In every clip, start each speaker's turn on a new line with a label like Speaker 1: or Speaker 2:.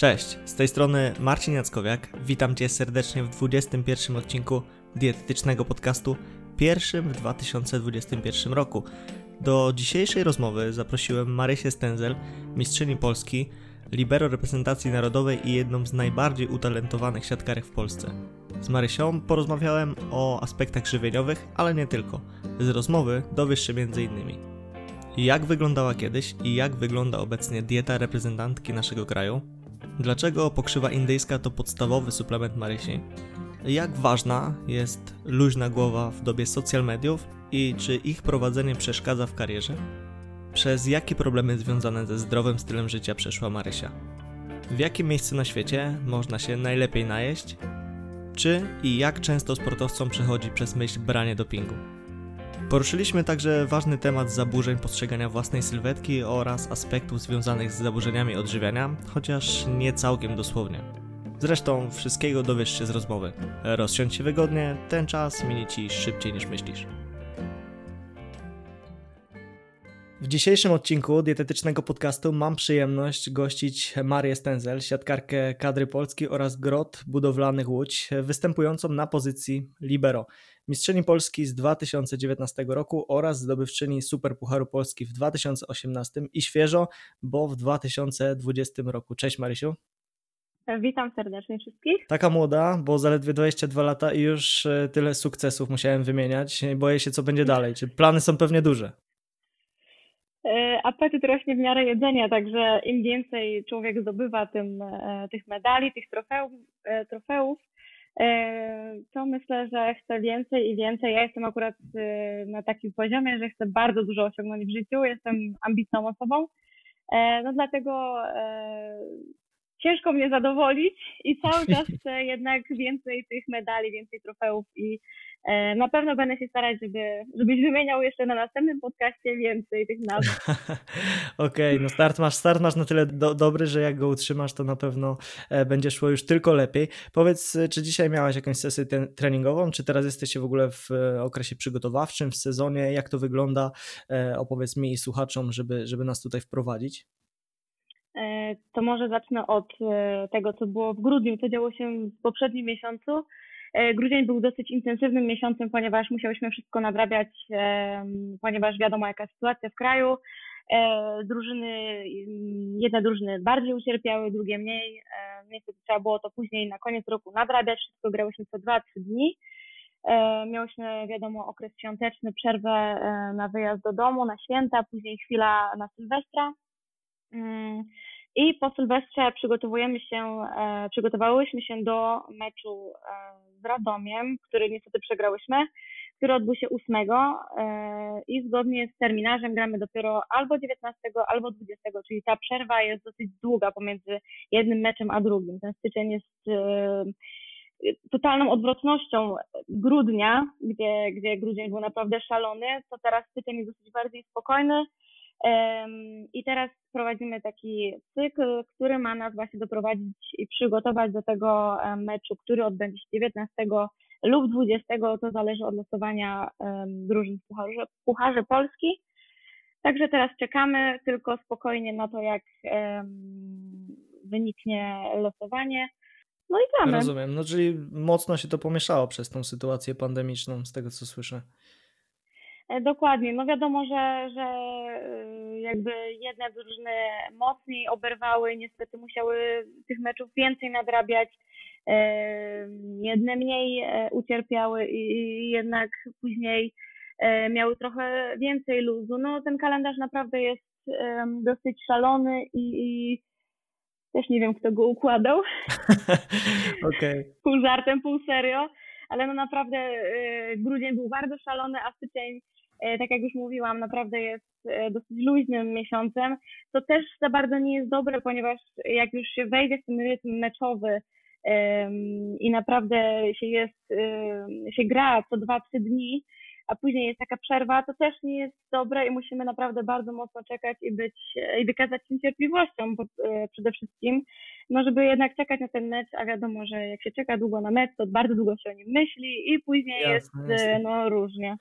Speaker 1: Cześć, z tej strony Marcin Jackowiak. Witam Cię serdecznie w 21 odcinku dietetycznego podcastu, pierwszym w 2021 roku. Do dzisiejszej rozmowy zaprosiłem Marysię Stenzel, mistrzyni Polski, libero reprezentacji narodowej i jedną z najbardziej utalentowanych siatkarek w Polsce. Z Marysią porozmawiałem o aspektach żywieniowych, ale nie tylko. Z rozmowy dowiesz się m.in. jak wyglądała kiedyś i jak wygląda obecnie dieta reprezentantki naszego kraju, dlaczego pokrzywa indyjska to podstawowy suplement Marysi, jak ważna jest luźna głowa w dobie social mediów i czy ich prowadzenie przeszkadza w karierze, przez jakie problemy związane ze zdrowym stylem życia przeszła Marysia, w jakim miejscu na świecie można się najlepiej najeść, czy i jak często sportowcom przechodzi przez myśl branie dopingu. Poruszyliśmy także ważny temat zaburzeń postrzegania własnej sylwetki oraz aspektów związanych z zaburzeniami odżywiania, chociaż nie całkiem dosłownie. Zresztą wszystkiego dowiesz się z rozmowy. Rozsiądź się wygodnie, ten czas minie ci szybciej niż myślisz. W dzisiejszym odcinku dietetycznego podcastu mam przyjemność gościć Marię Stenzel, siatkarkę kadry Polski oraz grot budowlanych Łódź, występującą na pozycji libero. Mistrzyni Polski z 2019 roku oraz zdobywczyni Superpucharu Polski w 2018 i świeżo, bo w 2020 roku. Cześć Marysiu.
Speaker 2: Witam serdecznie wszystkich.
Speaker 1: Taka młoda, bo zaledwie 22 lata i już e, tyle sukcesów musiałem wymieniać. Boję się, co będzie dalej. Czy plany są pewnie duże?
Speaker 2: E, apetyt rośnie w miarę jedzenia, także im więcej człowiek zdobywa tym, e, tych medali, tych trofeów, trofeów, to myślę, że chcę więcej i więcej. Ja jestem akurat na takim poziomie, że chcę bardzo dużo osiągnąć w życiu. Jestem ambitną osobą. No dlatego ciężko mnie zadowolić i cały czas chcę jednak więcej tych medali, więcej trofeów i e, na pewno będę się starać, żeby, żebyś wymieniał jeszcze na następnym podcaście więcej tych nazw.
Speaker 1: Okej, okay, no start masz, start masz na tyle do, dobry, że jak go utrzymasz, to na pewno e, będzie szło już tylko lepiej. Powiedz, czy dzisiaj miałaś jakąś sesję treningową, czy teraz jesteście w ogóle w e, okresie przygotowawczym, w sezonie? Jak to wygląda? Opowiedz mi i słuchaczom, żeby, żeby nas tutaj wprowadzić.
Speaker 2: E, to może zacznę od e, tego, co było w grudniu, co działo się w poprzednim miesiącu. E, grudzień był dosyć intensywnym miesiącem, ponieważ musiałyśmy wszystko nadrabiać, ponieważ wiadomo jaka sytuacja w kraju. Drużyny, jedne drużyny bardziej ucierpiały, drugie mniej. Niestety trzeba było to później na koniec roku nadrabiać, wszystko grałyśmy co 2-3 dni. Miałyśmy, wiadomo, okres świąteczny, przerwę na wyjazd do domu, na święta, później chwila na Sylwestra. Mm, I po Sylwestrze przygotowujemy się, e, przygotowałyśmy się do meczu e, z Radomiem, który niestety przegrałyśmy, który odbył się 8 e, i zgodnie z terminarzem gramy dopiero albo 19, albo 20, czyli ta przerwa jest dosyć długa pomiędzy jednym meczem a drugim. Ten styczeń jest totalną odwrotnością grudnia, gdzie, gdzie grudzień był naprawdę szalony, to teraz styczeń jest dosyć bardziej spokojny, i teraz prowadzimy taki cykl, który ma nas właśnie doprowadzić i przygotować do tego meczu, który odbędzie się 19 lub 20, to zależy od losowania drużyn Pucharze, Pucharze Polski. Także teraz czekamy tylko spokojnie na to, jak wyniknie losowanie. No i gramy.
Speaker 1: Rozumiem. No czyli mocno się to pomieszało przez tą sytuację pandemiczną, z tego co słyszę.
Speaker 2: E, dokładnie. No wiadomo, że, że y, jakby jedne drużyny mocniej oberwały, niestety musiały tych meczów więcej nadrabiać, e, jedne mniej e, ucierpiały i jednak później miały trochę więcej luzu. No ten kalendarz naprawdę jest dosyć szalony i, też nie wiem, kto go układał.
Speaker 1: okay.
Speaker 2: Pół żartem, pół serio, ale no naprawdę grudzień był bardzo szalony, a styczeń tak jak już mówiłam, naprawdę jest e, dosyć luźnym miesiącem, to też za bardzo nie jest dobre, ponieważ jak już się wejdzie w ten rytm meczowy i naprawdę się jest, się gra co dwa, trzy dni, a później jest taka przerwa, to też nie jest dobre i musimy naprawdę bardzo mocno czekać i być i wykazać się cierpliwością bo, e, przede wszystkim, no żeby jednak czekać na ten mecz, a wiadomo, że jak się czeka długo na mecz, to bardzo długo się o nim myśli i później jasne, jest jasne. no różnie.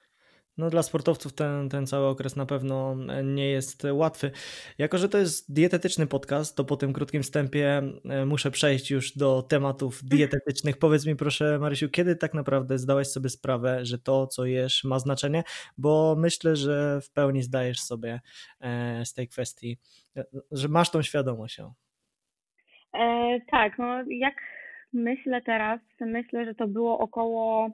Speaker 1: No dla sportowców ten, ten cały okres na pewno nie jest łatwy. Jako, że to jest dietetyczny podcast, to po tym krótkim wstępie e, muszę przejść już do tematów dietetycznych. Powiedz mi proszę Marysiu, kiedy tak naprawdę zdałeś sobie sprawę, że to, co jesz ma znaczenie? Bo myślę, że w pełni zdajesz sobie e, z tej kwestii, e, że masz tą świadomość.
Speaker 2: E, tak, no jak myślę teraz, myślę, że to było około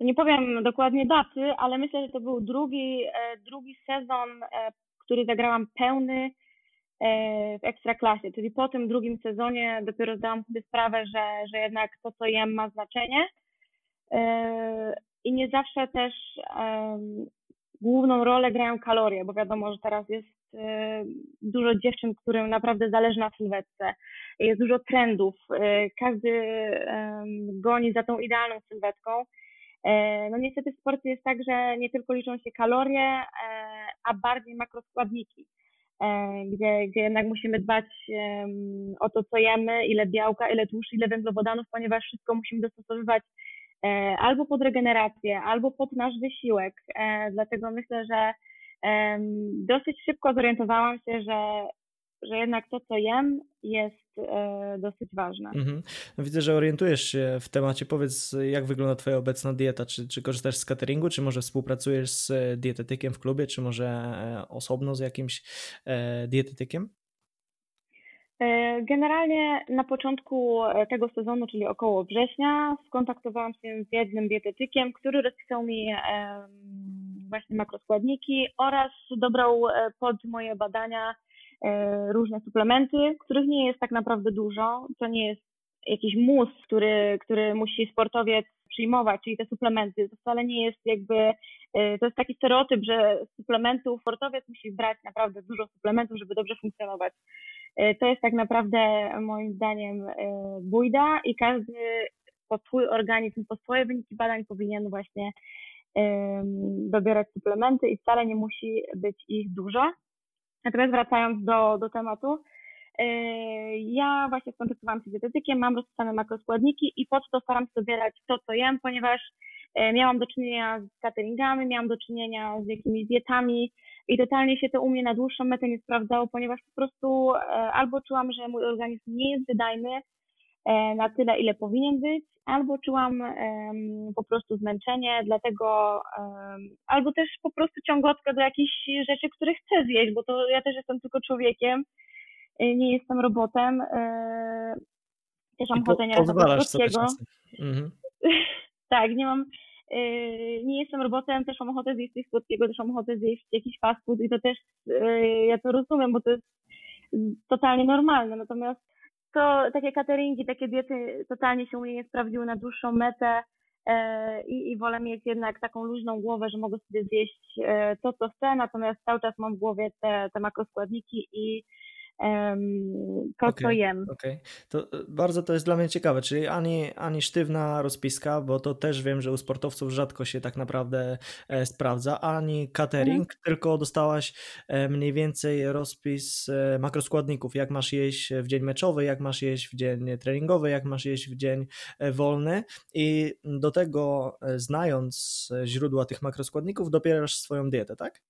Speaker 2: nie powiem dokładnie daty, ale myślę, że to był drugi, e, drugi sezon, e, który zagrałam pełny e, w ekstraklasie, czyli po tym drugim sezonie dopiero zdałam sobie sprawę, że, że jednak to, co jem, ma znaczenie. I nie zawsze też główną rolę grają kalorie, bo wiadomo, że teraz jest dużo dziewczyn, którym naprawdę zależy na sylwetce. Jest dużo trendów. Każdy goni za tą idealną sylwetką. E, no niestety w sporcie jest tak, że nie tylko liczą się kalorie, e, a bardziej makroskładniki, e, gdzie, gdzie jednak musimy dbać o to, co jemy, ile białka, ile tłuszczu, ile węglowodanów, ponieważ wszystko musimy dostosowywać albo pod regenerację, albo pod nasz wysiłek. Dlatego myślę, że dosyć szybko zorientowałam się, że że jednak to, co jem, jest e, dosyć ważne. Mhm.
Speaker 1: No widzę, że orientujesz się w temacie. Powiedz, jak wygląda Twoja obecna dieta? Czy, czy korzystasz z cateringu, czy może współpracujesz z dietetykiem w klubie, czy może e, osobno z jakimś e, dietetykiem?
Speaker 2: Generalnie na początku tego sezonu, czyli około września, skontaktowałam się z jednym dietetykiem, który rozpisał mi właśnie makroskładniki oraz dobrał pod moje badania różne suplementy, których nie jest tak naprawdę dużo. To nie jest jakiś mus, który, który musi sportowiec przyjmować, czyli te suplementy. To wcale nie jest jakby, e, to jest taki stereotyp, że suplementów, sportowiec musi brać naprawdę dużo suplementów, żeby dobrze funkcjonować. E, to jest tak naprawdę moim zdaniem bójda i każdy pod swój organizm, pod swoje wyniki badań powinien właśnie dobierać suplementy i wcale nie musi być ich dużo. Natomiast wracając do, do tematu, e, ja właśnie skontaktowałam się z dietetykiem, mam rozpisane makroskładniki i po to staram się dobierać to, co jem, ponieważ e, miałam do czynienia z cateringami, miałam do czynienia z jakimiś dietami i totalnie się to u mnie na dłuższą metę nie sprawdzało, ponieważ po prostu e, albo czułam, że mój organizm nie jest wydajny na tyle, ile powinien być, albo czułam po prostu zmęczenie, dlatego albo też po prostu ciągotkę do jakichś rzeczy, które chcę zjeść, bo to ja też jestem tylko człowiekiem, nie jestem robotem. Y, też mam słodkiego. Mhm. tak, nie mam, y, nie jestem robotem, też mam ochotę zjeść coś słodkiego, też mam ochotę zjeść jakiś fast food i to też, ja to rozumiem, bo to jest totalnie normalne, natomiast to takie cateringi, takie diety totalnie się u mnie nie sprawdziły na dłuższą metę e, i, i wolę mieć jednak taką luźną głowę, że mogę sobie zjeść e, to, co chcę, natomiast cały czas mam w głowie te, te makroskładniki i to, okay, co jem.
Speaker 1: Okay. To e, bardzo to jest dla mnie ciekawe, czyli ani, ani sztywna rozpiska, bo to też wiem, że u sportowców rzadko się tak naprawdę e, sprawdza, ani catering, mhm. tylko dostałaś e, mniej więcej rozpis makroskładników, jak masz jeść w dzień meczowy, jak masz jeść w dzień treningowy, jak masz jeść w dzień wolny i do tego znając źródła tych makroskładników dopierasz swoją dietę, tak?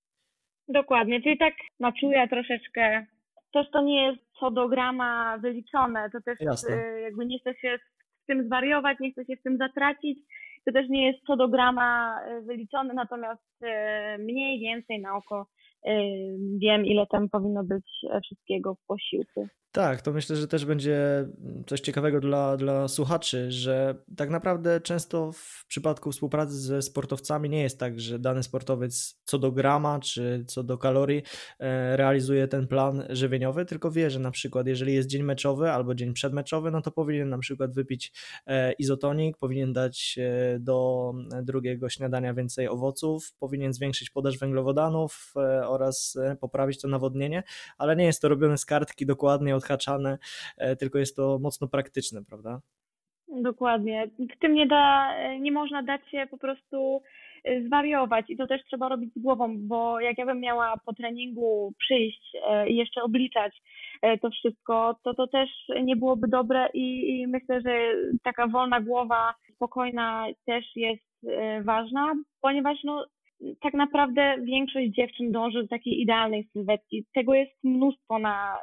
Speaker 2: Dokładnie, czyli tak na czuja troszeczkę też to nie jest co do grama wyliczone, to też Jasne. Y, jakby nie chce się z tym zwariować, nie chce się z tym zatracić, to też nie jest co do grama y, wyliczone, natomiast y, mniej więcej na oko wiem, ile tam powinno być wszystkiego w posiłku.
Speaker 1: Tak, to myślę, że też będzie coś ciekawego dla, dla słuchaczy, że tak naprawdę często w przypadku współpracy ze sportowcami nie jest tak, że dany sportowiec co do grama czy co do kalorii e, realizuje ten plan żywieniowy, tylko wie, że na przykład jeżeli jest dzień meczowy albo dzień przedmeczowy, no to powinien na przykład wypić e, izotonik, powinien dać e, do drugiego śniadania więcej owoców, powinien zwiększyć podaż węglowodanów oraz poprawić to nawodnienie, ale nie jest to robione z kartki dokładnie od odhaczane, e, tylko jest to mocno praktyczne, prawda?
Speaker 2: Dokładnie. W tym nie da, nie można dać się po prostu e, zwariować i to też trzeba robić z głową, bo jak ja bym miała po treningu przyjść e, i jeszcze obliczać to wszystko, to to też nie byłoby dobre i, i myślę, że taka wolna głowa, spokojna też jest ważna, ponieważ no, tak naprawdę większość dziewczyn dąży do takiej idealnej sylwetki. Tego jest mnóstwo na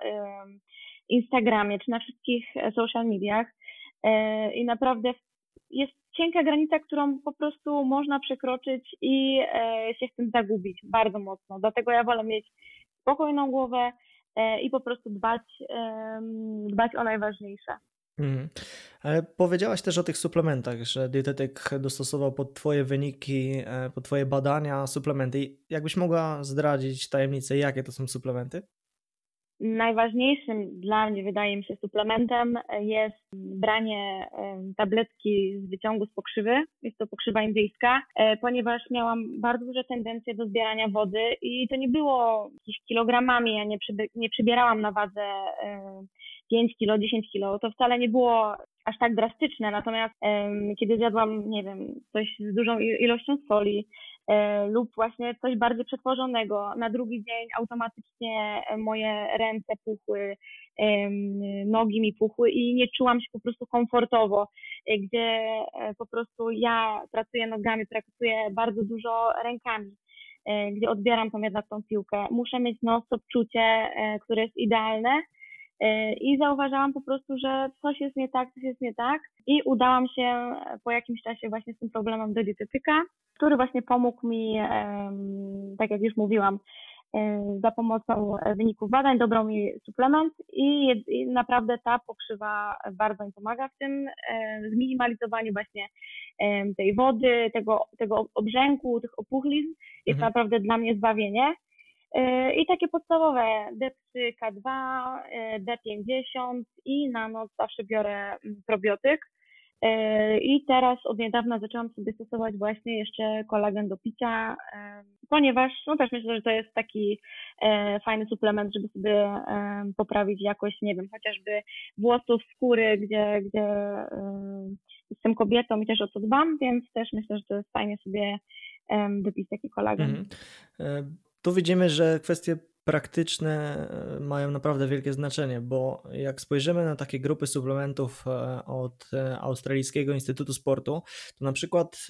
Speaker 2: Instagramie czy na wszystkich social mediach e, i naprawdę jest cienka granica, którą po prostu można przekroczyć i e, się w tym zagubić bardzo mocno. Dlatego ja wolę mieć spokojną głowę e, i po prostu dbać, dbać o najważniejsze.
Speaker 1: Mhm. Ale powiedziałaś też o tych suplementach, że dietetyk dostosował pod Twoje wyniki, pod Twoje badania suplementy. Jakbyś mogła zdradzić tajemnicę, jakie to są suplementy?
Speaker 2: Najważniejszym dla mnie, wydaje mi się, suplementem jest branie tabletki z wyciągu z pokrzywy. Jest to pokrzywa indyjska, e, ponieważ miałam bardzo duże tendencje do zbierania wody i to nie było kilogramami. Ja nie, nie przybierałam na wadze 5 kilo, 10 kilo. To wcale nie było aż tak drastyczne. Natomiast kiedy zjadłam, nie wiem, coś z dużą ilością soli, lub właśnie coś bardziej przetworzonego. Na drugi dzień automatycznie moje ręce puchły, nogi mi puchły i nie czułam się po prostu komfortowo, e, gdzie e, po prostu ja pracuję nogami, pracuję bardzo dużo rękami gdzie odbieram tą jednak tą piłkę. Muszę mieć non-stop czucie, które jest idealne i zauważałam po prostu, że coś jest nie tak, coś jest nie tak i udałam się po jakimś czasie właśnie z tym problemem do dietetyka który właśnie pomógł mi, tak jak już mówiłam, za pomocą wyników badań dobrał mi suplement i, naprawdę ta pokrzywa bardzo mi pomaga w tym zminimalizowaniu właśnie tej wody, tego, tego obrzęku, tych opuchlizn. Jest mhm. naprawdę dla mnie zbawienie. E, I takie podstawowe D3, K2, D50 i na noc zawsze biorę probiotyk E, I teraz od niedawna zaczęłam sobie stosować właśnie jeszcze kolagen do picia, e, ponieważ no też myślę, że to jest taki fajny suplement, żeby sobie poprawić jakość, nie wiem, chociażby włosów, skóry, gdzie, gdzie jestem kobietą i też o to dbam, więc też myślę, że to jest fajnie sobie wypić taki kolagen.
Speaker 1: Mhm. Tu widzimy, że kwestie praktyczne e, mają naprawdę wielkie znaczenie, bo jak spojrzymy na takie grupy suplementów e, od e, Australijskiego Instytutu Sportu, to na przykład,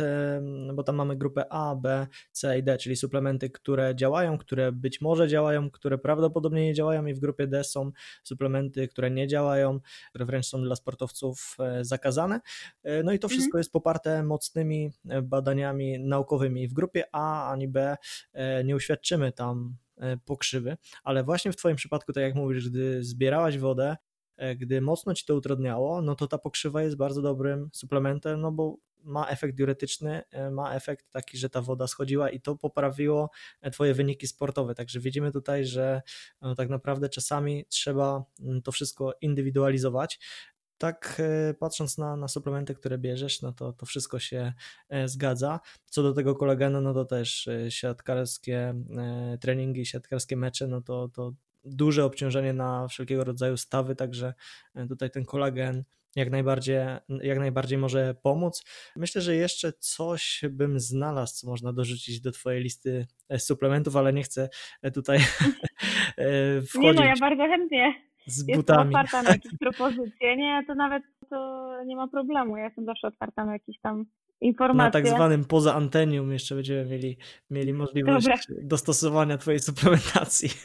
Speaker 1: bo tam mamy grupę A, B, C i D, czyli suplementy, które działają, które być może działają, które prawdopodobnie nie działają i w grupie D są suplementy, które nie działają, które wręcz są dla sportowców zakazane. No i to mhm. wszystko jest poparte mocnymi badaniami naukowymi. W grupie A ani B nie uświadczymy tam pokrzywy, ale właśnie w Twoim przypadku, tak jak mówisz, gdy zbierałaś wodę, e, gdy mocno Ci to utrudniało, no to ta pokrzywa jest bardzo dobrym suplementem, no bo ma efekt diuretyczny, e, ma efekt taki, że ta woda schodziła i to poprawiło Twoje wyniki sportowe. Także widzimy tutaj, że no, tak naprawdę czasami trzeba mm, to wszystko indywidualizować tak e, patrząc na, na suplementy, które bierzesz, no to, to wszystko się e, zgadza. Co do tego kolagenu, no to też e, siatkarskie treningi, siatkarskie mecze, no to, to duże obciążenie na wszelkiego rodzaju stawy, także tutaj ten kolagen jak najbardziej, jak najbardziej może pomóc. Myślę, że jeszcze coś bym znalazł, co można dorzucić do Twojej listy suplementów, ale nie chcę tutaj wchodzić. Nie
Speaker 2: no, ja bardzo chętnie z butami. Jestem otwarta na jakieś propozycje. Nie, to nawet to nie ma problemu. Ja jestem zawsze otwarta na jakieś tam informacje.
Speaker 1: Na tak zwanym poza antenium jeszcze będziemy mieli, mieli możliwość Dobra. dostosowania twojej suplementacji.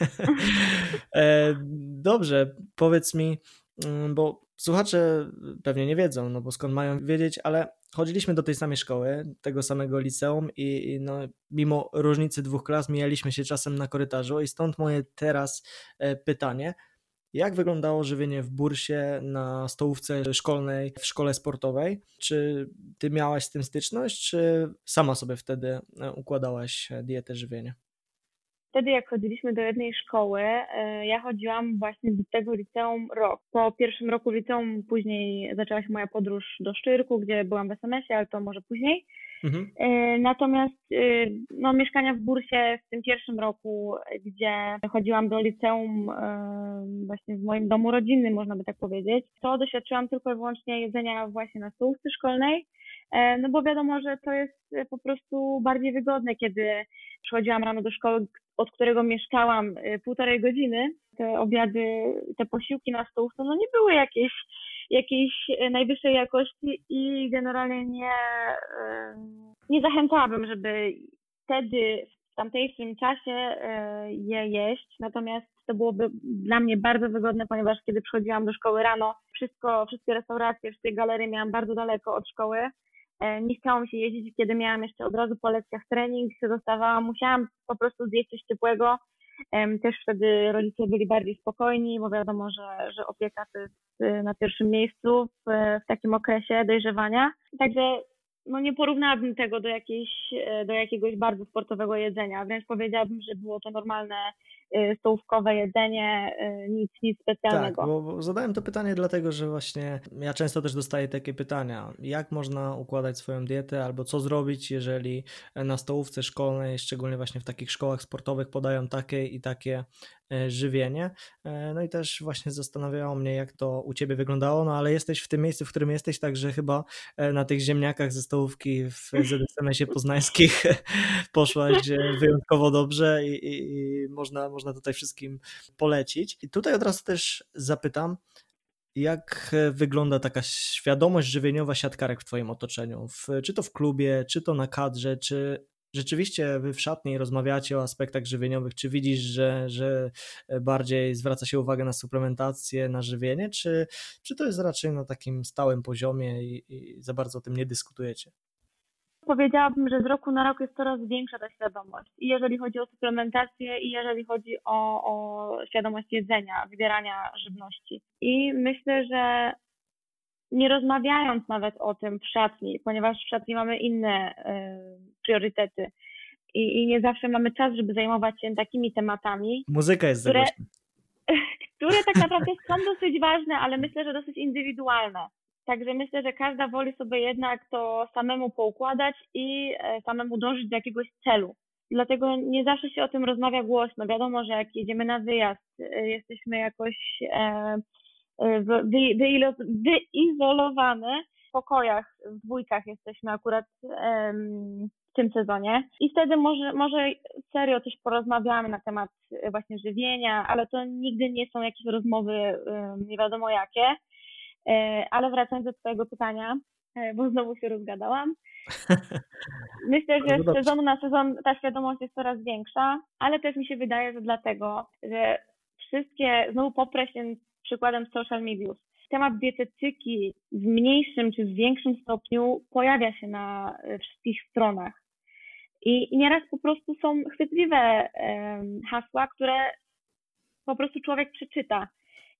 Speaker 1: E, dobrze, powiedz mi, mm, bo słuchacze pewnie nie wiedzą, no bo skąd mają wiedzieć, ale chodziliśmy do tej samej szkoły, tego samego liceum i, i no, mimo różnicy dwóch klas mijaliśmy się czasem na korytarzu i stąd moje teraz e, pytanie – jak wyglądało żywienie w bursie na stołówce szkolnej, w szkole sportowej? Czy ty miałaś z tym styczność, czy sama sobie wtedy e, układałaś dietę żywienia?
Speaker 2: Wtedy, jak chodziliśmy do jednej szkoły, e, ja chodziłam właśnie do tego liceum rok. Po pierwszym roku liceum później zaczęła się moja podróż do Szczyrku, gdzie byłam w SMS-ie, ale to może później. Mhm. E, natomiast e, no, mieszkania w Bursie w tym pierwszym roku, gdzie chodziłam do liceum e, właśnie w moim domu rodzinnym, można by tak powiedzieć, to doświadczyłam tylko i wyłącznie jedzenia właśnie na stołówce szkolnej, no bo wiadomo, że to jest po prostu bardziej wygodne, kiedy przychodziłam rano do szkoły, od którego mieszkałam półtorej godziny. Te obiady, te posiłki na stołówce, no nie były jakieś jakiejś e, najwyższej jakości i generalnie nie, e, nie zachęcałabym, żeby wtedy, w tamtejszym czasie e, je jeść, natomiast to byłoby dla mnie bardzo wygodne, ponieważ kiedy przychodziłam do szkoły rano, wszystko, wszystkie restauracje, wszystkie galerie miałam bardzo daleko od szkoły. Nie chciało mi się jeździć, kiedy miałam jeszcze od razu po lekcjach trening, się dostawałam, musiałam po prostu zjeść coś ciepłego. Też wtedy rodzice byli bardziej spokojni, bo wiadomo, że, że opieka to jest y, na pierwszym miejscu w, w takim okresie dojrzewania. Także no nie porównałabym tego do, jakiejś, e, do jakiegoś bardzo sportowego jedzenia. Wręcz powiedziałabym, że było to normalne stołówkowe jedzenie, e, nic, nic specjalnego.
Speaker 1: Tak, bo zadałem to pytanie dlatego, że właśnie ja często też dostaję takie pytania, jak można układać swoją dietę albo co zrobić, jeżeli na stołówce szkolnej, szczególnie właśnie w takich szkołach sportowych podają takie i takie E, żywienie. E, no i też właśnie zastanawiało mnie, jak to u ciebie wyglądało, no ale jesteś w tym miejscu, w którym jesteś, także chyba e, na tych ziemniakach ze stołówki w ZSMS-ie poznańskich poszłaś wyjątkowo dobrze i, i, i można, można tutaj wszystkim polecić. I tutaj od razu też zapytam, jak wygląda taka świadomość żywieniowa siatkarek w Twoim otoczeniu? W, czy to w klubie, czy to na kadrze, czy rzeczywiście wy w szatni rozmawiacie o aspektach żywieniowych, czy widzisz, że, że bardziej zwraca się uwagę na suplementację, na żywienie, czy, czy to jest raczej na takim stałym poziomie i, i za bardzo o tym nie dyskutujecie?
Speaker 2: Powiedziałabym, że z roku na rok jest coraz większa ta świadomość. I jeżeli chodzi o suplementację, i jeżeli chodzi o, o świadomość jedzenia, wybierania żywności. I myślę, że nie rozmawiając nawet o tym w szatni, ponieważ w szatni mamy inne y, priorytety i, i, nie zawsze mamy czas, żeby zajmować się takimi tematami.
Speaker 1: Muzyka jest które,
Speaker 2: które tak naprawdę są dosyć ważne, ale myślę, że dosyć indywidualne. Także myślę, że każda woli sobie jednak to samemu poukładać i e, samemu dążyć do jakiegoś celu. Dlatego nie zawsze się o tym rozmawia głośno. Wiadomo, że jak jedziemy na wyjazd, e, jesteśmy jakoś e, wyizolowane. W pokojach, w dwójkach jesteśmy akurat w tym sezonie. I wtedy może, może serio coś porozmawiamy na temat właśnie żywienia, ale to nigdy nie są jakieś rozmowy nie wiadomo jakie. E, ale wracając do Twojego pytania, e, bo znowu się rozgadałam. Myślę, że z sezonu na sezon ta świadomość jest coraz większa, ale też mi się wydaje, że dlatego, że wszystkie, znowu poprę się przykładem social mediów. Temat dietetyki w mniejszym czy w większym stopniu pojawia się na e, wszystkich stronach. I, nieraz po prostu są chwytliwe hasła, które po prostu człowiek przeczyta.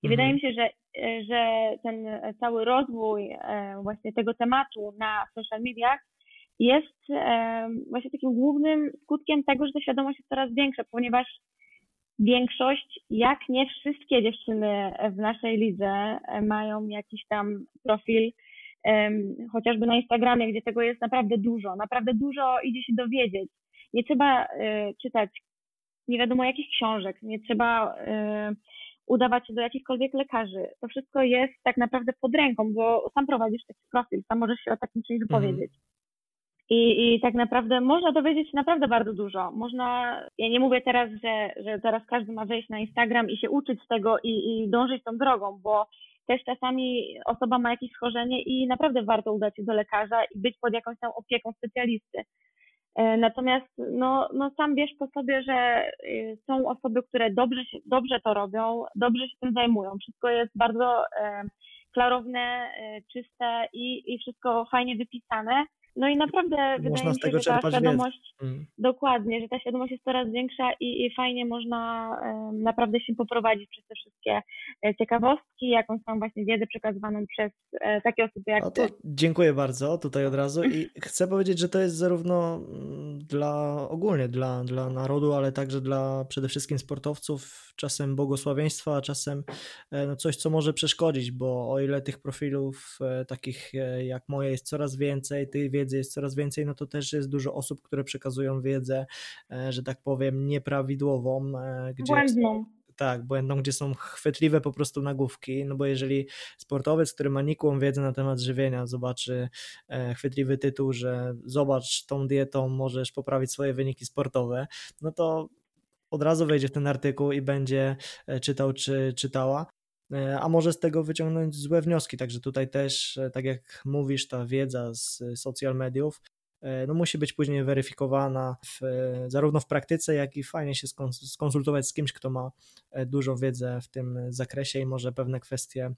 Speaker 2: I mhm. wydaje mi się, że, e, że ten cały rozwój um, właśnie tego tematu na social mediach jest właśnie takim głównym skutkiem tego, że ta świadomość jest coraz większa, ponieważ większość, jak nie wszystkie dziewczyny w naszej lidze mają jakiś tam profil, chociażby na Instagramie, gdzie tego jest naprawdę dużo, naprawdę dużo idzie się dowiedzieć. Nie trzeba e, czytać nie wiadomo jakich książek, nie trzeba e, udawać się do jakichkolwiek lekarzy. To wszystko jest tak naprawdę pod ręką, bo sam prowadzisz taki profil, sam możesz się o takim czymś mhm. wypowiedzieć. I, I tak naprawdę można dowiedzieć się naprawdę bardzo dużo. Można, ja nie mówię teraz, że, że teraz każdy ma wejść na Instagram i się uczyć z tego i, i dążyć tą drogą, bo też czasami osoba ma jakieś schorzenie i naprawdę warto udać się do lekarza i być pod jakąś tam opieką specjalisty. E, natomiast no, no sam wiesz po sobie, że y, są osoby, które dobrze, się, dobrze to robią, dobrze się tym zajmują. Wszystko jest bardzo e, klarowne, e, czyste i, i wszystko fajnie wypisane. No i naprawdę
Speaker 1: można
Speaker 2: wydaje mi
Speaker 1: się, że
Speaker 2: ta świadomość, mm. dokładnie, że ta świadomość jest coraz większa i, i fajnie można um, naprawdę się poprowadzić przez te wszystkie e, ciekawostki, jakąś tam właśnie wiedzę przekazywaną przez e, takie osoby jak no
Speaker 1: to Dziękuję bardzo tutaj od razu i chcę powiedzieć, że to jest zarówno mm, dla ogólnie dla, dla narodu, ale także dla przede wszystkim sportowców czasem błogosławieństwa, a czasem e, no coś, co może przeszkodzić, bo o ile tych profilów e, takich jak moje jest coraz więcej, tej wiedzy wiedzy jest coraz więcej, no to też jest dużo osób, które przekazują wiedzę, e, że tak powiem, nieprawidłową.
Speaker 2: E, gdzie Błędną.
Speaker 1: Tak, błędną, gdzie są chwytliwe po prostu nagłówki, no bo jeżeli sportowiec, który ma nikłą wiedzę na temat żywienia, zobaczy e, chwytliwy tytuł, że zobacz tą dietą możesz poprawić swoje wyniki sportowe, no to od razu wejdzie w ten artykuł i będzie czytał czy czytała. E, a może z tego wyciągnąć złe wnioski. Także tutaj też, e, tak jak mówisz, ta wiedza z social mediów no musi być później weryfikowana w, zarówno w praktyce, jak i fajnie się skonsultować z kimś, kto ma dużą wiedzę w tym zakresie i może pewne kwestie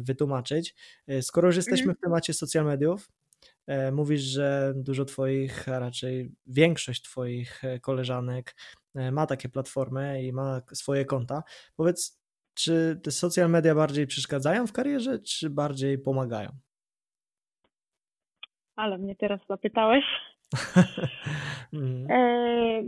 Speaker 1: wytłumaczyć. Skoro już jesteśmy mhm. w temacie social mediów, mówisz, że dużo Twoich, a raczej większość Twoich koleżanek ma takie platformy i ma swoje konta. Powiedz, czy te social media bardziej przeszkadzają w karierze, czy bardziej pomagają?
Speaker 2: Ale mnie teraz zapytałeś. mm. e,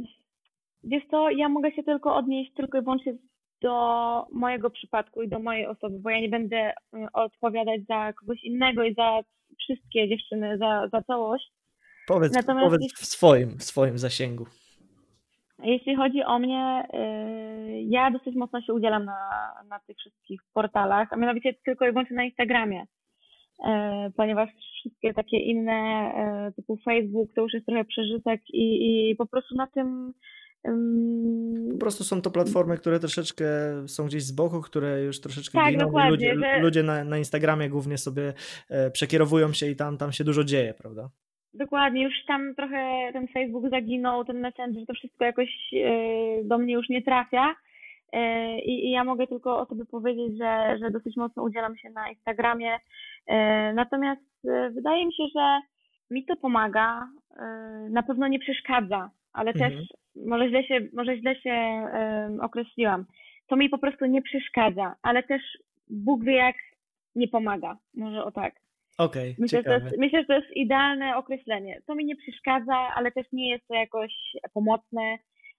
Speaker 2: wiesz co, ja mogę się tylko odnieść tylko i wyłącznie do mojego przypadku i do mojej osoby, bo ja nie będę e, odpowiadać za kogoś innego i za wszystkie dziewczyny, za, za całość.
Speaker 1: Powiedz, Natomiast powiedz w, swoim, w swoim zasięgu.
Speaker 2: Jeśli chodzi o mnie, y, ja dosyć mocno się udzielam na, na tych wszystkich portalach, a mianowicie tylko i wyłącznie na Instagramie, y, ponieważ wszystkie takie inne y, typu Facebook to już jest trochę przeżytek i, i po prostu na tym
Speaker 1: po prostu są to platformy, które troszeczkę są gdzieś z boku, które już troszeczkę tak, giną. Ludzie, że... ludzie na, na Instagramie głównie sobie e, przekierowują się i tam, tam się dużo dzieje, prawda?
Speaker 2: Dokładnie, już tam trochę ten Facebook zaginął, ten Messenger, to wszystko jakoś e, do mnie już nie trafia. E, I, I, ja mogę tylko o sobie powiedzieć, że, że dosyć mocno udzielam się na Instagramie. E, natomiast wydaje mi się, że mi to pomaga, na pewno nie przeszkadza, ale mhm. też może źle się, może źle się określiłam. To mi po prostu nie przeszkadza, ale też Bóg wie jak nie pomaga. Może o tak.
Speaker 1: Okej, okay,
Speaker 2: myślę, że myślę, że to jest idealne określenie. To mi nie przeszkadza, ale też nie jest to jakoś pomocne.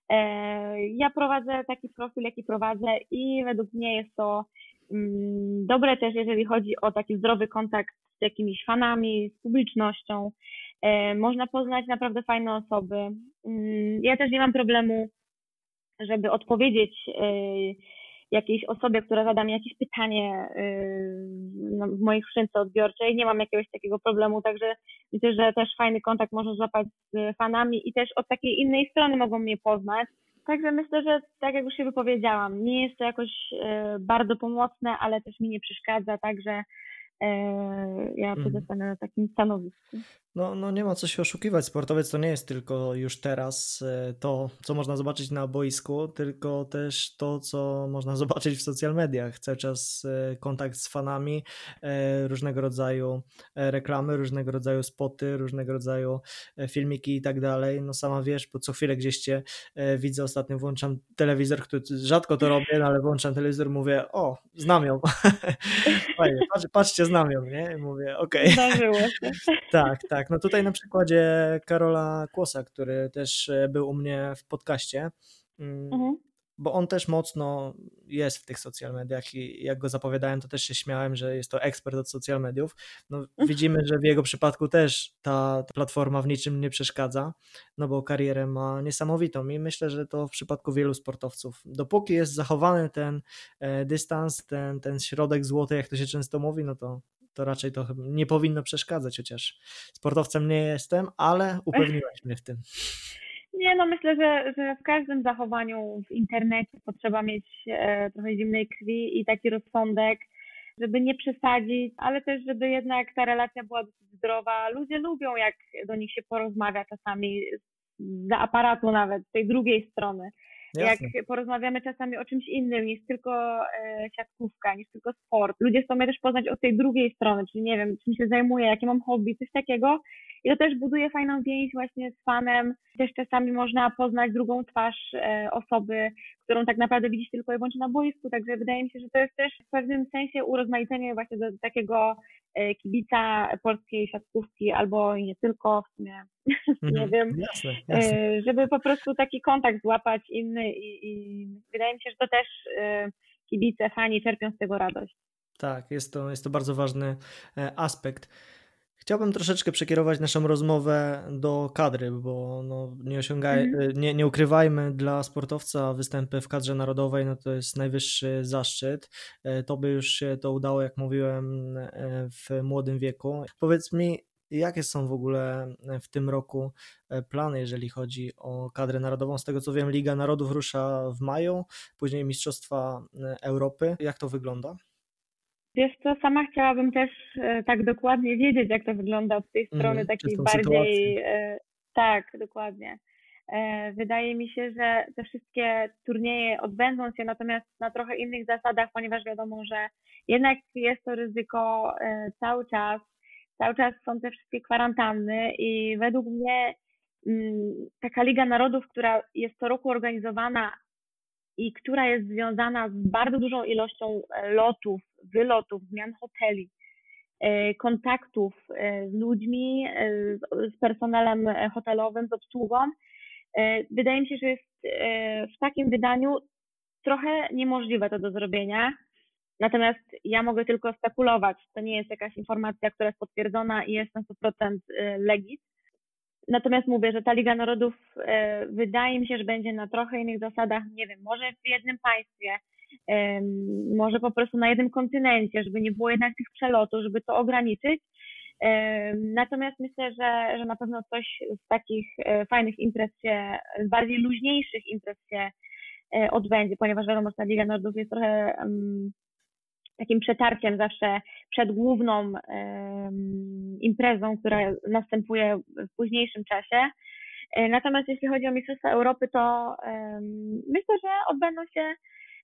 Speaker 2: E, ja prowadzę taki profil, jaki prowadzę i według mnie jest to mm, dobre też, jeżeli chodzi o taki zdrowy kontakt z jakimiś fanami, z publicznością. E, można poznać naprawdę fajne osoby. Mm, ja też nie mam problemu, żeby odpowiedzieć e, jakiejś osobie, która zada mi jakieś pytanie yy, w mojej skrzynce odbiorczej. Nie mam jakiegoś takiego problemu, także myślę, że też fajny kontakt można złapać z fanami i też od takiej innej strony mogą mnie poznać. Także myślę, że tak jak już się wypowiedziałam, nie jest to jakoś yy, bardzo pomocne, ale też mi nie przeszkadza, także E, ja mhm. pozostanę na takim stanowisku.
Speaker 1: No, no nie ma co się oszukiwać. Sportowiec to nie jest tylko już teraz e, to, co można zobaczyć na boisku, tylko też to, co można zobaczyć w social mediach. Cały czas e, kontakt z fanami, różnego rodzaju reklamy, różnego rodzaju spoty, różnego rodzaju filmiki i tak dalej. No sama wiesz, bo co chwilę gdzieś cię widzę, ostatnio włączam telewizor, który rzadko to robię, no ale włączam telewizor, mówię, o, znam ją. Fajnie, patrzcie, znam ją, nie? I mówię, okej.
Speaker 2: Okay.
Speaker 1: tak, tak. No tutaj na przykładzie Karola Kłosa, który też e, był u mnie w podcaście, mm, mhm. bo on też mocno jest w tych social mediach i jak go zapowiadałem, to też się śmiałem, że jest to ekspert od social mediów. No, mhm. widzimy, że w jego przypadku też ta, ta platforma w niczym nie przeszkadza, no bo karierę ma niesamowitą i myślę, że to w przypadku wielu sportowców. Dopóki jest zachowany ten e, dystans, ten, ten środek złoty, jak to się często mówi, no to to raczej to nie powinno przeszkadzać, chociaż sportowcem nie jestem, ale upewniłaś mnie w tym.
Speaker 2: Nie, no myślę, że, że w każdym zachowaniu w internecie potrzeba mieć e, trochę zimnej krwi i taki rozsądek, żeby nie przesadzić, ale też, żeby jednak ta relacja była dosyć zdrowa. Ludzie lubią, jak do nich się porozmawia czasami za aparatu nawet, tej drugiej strony. Jasne. Jak porozmawiamy czasami o czymś innym niż tylko e, siatkówka, niż tylko sport. Ludzie chcą mnie też poznać od tej drugiej strony, czyli nie wiem, czym się zajmuję, jakie mam hobby, coś takiego. I to też buduje fajną więź właśnie z fanem. Też czasami można poznać drugą twarz e, osoby, którą tak naprawdę widzisz tylko i wyłącznie na boisku. Także wydaje mi się, że to jest też w pewnym sensie urozmaicenie właśnie do takiego e, kibica polskiej siatkówki albo nie tylko w sumie, nie mhm. wiem, jasne, jasne. E, żeby po prostu taki kontakt złapać inny i, i wydaje mi się, że to też kibice, fani czerpią z tego radość.
Speaker 1: Tak, jest to, jest to bardzo ważny aspekt. Chciałbym troszeczkę przekierować naszą rozmowę do kadry, bo no, nie, osiągaj, mm. nie, nie ukrywajmy, dla sportowca występy w kadrze narodowej no, to jest najwyższy zaszczyt. E, to by już się to udało, jak mówiłem, e, w młodym wieku. Powiedz mi, jakie są w ogóle w tym roku e, plany, jeżeli chodzi o kadrę narodową? Z tego co wiem, Liga Narodów rusza w maju, później Mistrzostwa Europy. Jak to wygląda?
Speaker 2: Wiesz co, sama chciałabym też e, tak dokładnie wiedzieć, jak to wygląda od tej strony
Speaker 1: Mhm,
Speaker 2: takiej bardziej. E, tak, dokładnie. E, wydaje mi się, że te wszystkie turnieje odbędą się natomiast na trochę innych zasadach, ponieważ wiadomo, że jednak jest to ryzyko cały czas. Cały czas są te wszystkie kwarantanny i według mnie mm, taka Liga Narodów, która jest co roku organizowana i która jest związana z bardzo dużą ilością e, lotów, wylotów, zmian hoteli, e, kontaktów e, z ludźmi, z personelem hotelowym, z obsługą. Wydaje mi się, że jest w takim wydaniu trochę niemożliwe to do zrobienia. Natomiast ja mogę tylko spekulować. To nie jest jakaś informacja, która jest potwierdzona i jest na 100% legit. Natomiast mówię, że ta Liga Narodów e, wydaje mi się, że będzie na trochę innych zasadach, nie wiem, może w jednym państwie, może po prostu na jednym kontynencie, żeby nie było jednak tych przelotów, żeby to ograniczyć. Natomiast myślę, że, że na pewno coś z takich e, fajnych imprez się, z bardziej luźniejszych imprez się e, odbędzie, ponieważ wiadomo, że ta Liga Narodów jest trochę takim przetarciem zawsze przed główną imprezą, która następuje w późniejszym czasie. E, natomiast jeśli chodzi o Mistrzostwa Europy, to myślę, że odbędą się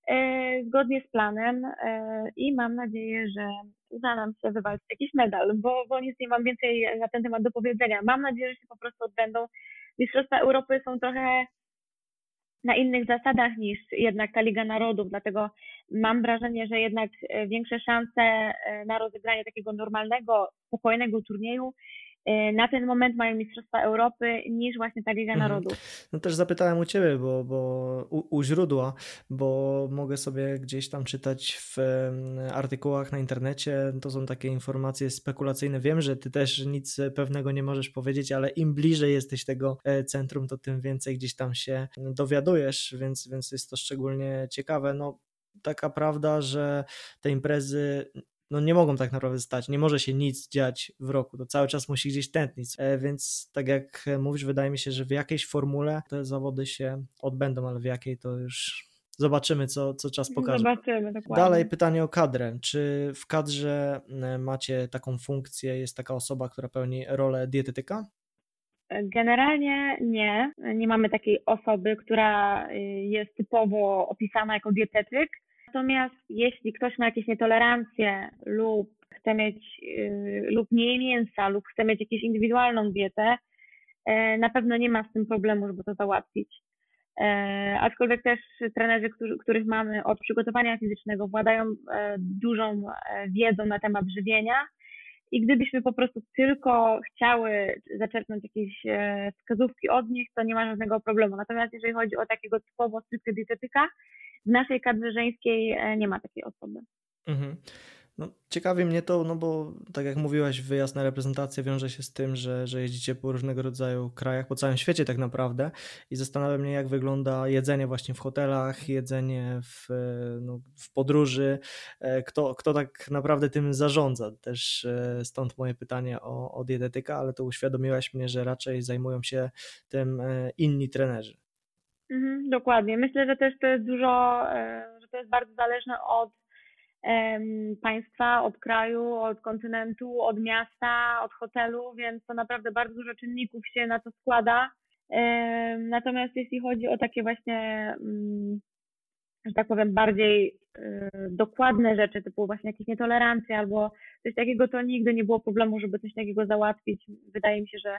Speaker 2: e, zgodnie z planem e, i mam nadzieję, że uda nam się wywalczyć jakiś medal, bo, bo nic nie mam więcej na ten temat do powiedzenia. Mam nadzieję, że się po prostu odbędą. Mistrzostwa Europy są trochę na innych zasadach niż jednak ta Liga Narodów, dlatego mam wrażenie, że jednak e, większe szanse e, na rozegranie takiego normalnego, spokojnego turnieju na ten moment mają Mistrzostwa Europy niż właśnie ta Liga mhm. Narodów.
Speaker 1: No też zapytałem u Ciebie, bo, bo u, u, źródła, bo mogę sobie gdzieś tam czytać w artykułach na internecie, to są takie informacje spekulacyjne. Wiem, że Ty też nic pewnego nie możesz powiedzieć, ale im bliżej jesteś tego e, centrum, to tym więcej gdzieś tam się dowiadujesz, więc, więc jest to szczególnie ciekawe. No, taka prawda, że te imprezy no nie mogą tak naprawdę stać, nie może się nic dziać w roku, to cały czas musi gdzieś tętnić, e, więc tak jak mówisz, wydaje mi się, że w jakiejś formule te zawody się odbędą, ale w jakiej to już zobaczymy, co, co czas pokaże.
Speaker 2: Zobaczymy, dokładnie.
Speaker 1: Dalej pytanie o kadrę. Czy w kadrze e, macie taką funkcję, jest taka osoba, która pełni rolę dietetyka?
Speaker 2: Generalnie nie. Nie mamy takiej osoby, która jest typowo opisana jako dietetyk. Natomiast jeśli ktoś ma jakieś nietolerancje lub chce mieć yy, lub nie mięsa lub chce mieć jakąś indywidualną dietę, yy, na pewno nie ma z tym problemu, żeby to załatwić. Yy, aczkolwiek też trenerzy, którzy, których mamy od przygotowania fizycznego, władają e, dużą wiedzą na temat żywienia i gdybyśmy po prostu tylko chciały zaczerpnąć jakieś wskazówki od nich, to nie ma żadnego problemu. Natomiast jeżeli chodzi o takiego typowo stricte dietetyka, w naszej kadrze żeńskiej e, nie ma takiej osoby. Mhm.
Speaker 1: No, ciekawi mnie to, no bo tak jak mówiłaś, wyjazd na reprezentację wiąże się z tym, że, że jeździcie po różnego rodzaju krajach, po całym świecie tak naprawdę i zastanawiam mnie, jak wygląda jedzenie właśnie w hotelach, jedzenie w, no, w podróży, e, kto, kto tak naprawdę tym zarządza. Też e, stąd moje pytanie o, o dietetyka, ale to uświadomiłaś mnie, że raczej zajmują się tym inni trenerzy.
Speaker 2: Mhm, dokładnie. Myślę, że też to jest dużo, e, że to jest bardzo zależne od państwa, od kraju, od kontynentu, od miasta, od hotelu, więc to naprawdę bardzo dużo czynników się na to składa. Natomiast jeśli chodzi o takie właśnie, um, że tak powiem, bardziej e, dokładne rzeczy, typu właśnie jakieś nietolerancje albo coś takiego, to nigdy nie było problemu, żeby coś takiego załatwić. Wydaje mi się, że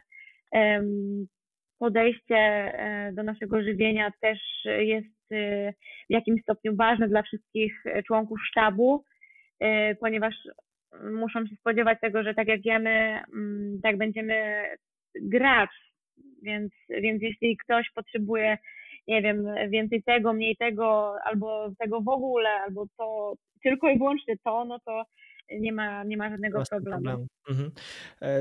Speaker 2: podejście e, do naszego żywienia też jest e, w jakimś stopniu ważne dla wszystkich członków sztabu, e, ponieważ muszą się spodziewać tego, że tak jak jemy, mm, tak będziemy grać. Więc, więc jeśli ktoś potrzebuje, nie wiem, więcej tego, mniej tego, albo tego w ogóle, albo to tylko i wyłącznie to, no to nie ma, nie ma żadnego problemu. problemu. Mhm.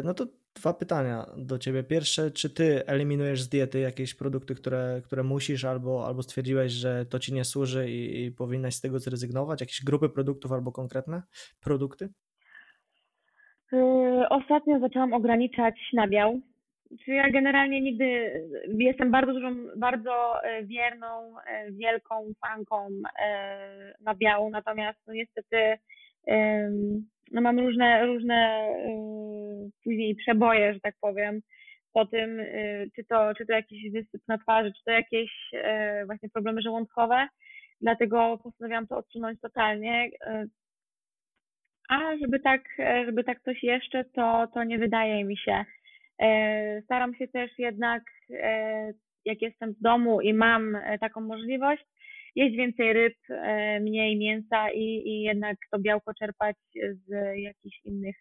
Speaker 1: No to Dwa pytania do ciebie. Pierwsze, czy ty eliminujesz z diety jakieś produkty, które, które musisz, albo, albo stwierdziłeś, że to ci nie służy i, i powinnaś z tego zrezygnować? Jakieś grupy produktów albo konkretne produkty?
Speaker 2: Yy, ostatnio zaczęłam ograniczać nabiał. Czy ja generalnie nigdy jestem bardzo dużą, bardzo e, wierną, wielką fanką nabiału, natomiast no niestety no mam różne, różne później przeboje, że tak powiem, po tym, czy to, czy to jakiś wysyp na twarzy, czy to jakieś właśnie problemy żołądkowe, dlatego postanowiłam to odsunąć totalnie. A żeby tak, żeby tak coś jeszcze, to, to nie wydaje mi się. Staram się też jednak, jak jestem w domu i mam taką możliwość, jeść więcej ryb, mniej mięsa i, i jednak to białko czerpać z jakichś innych,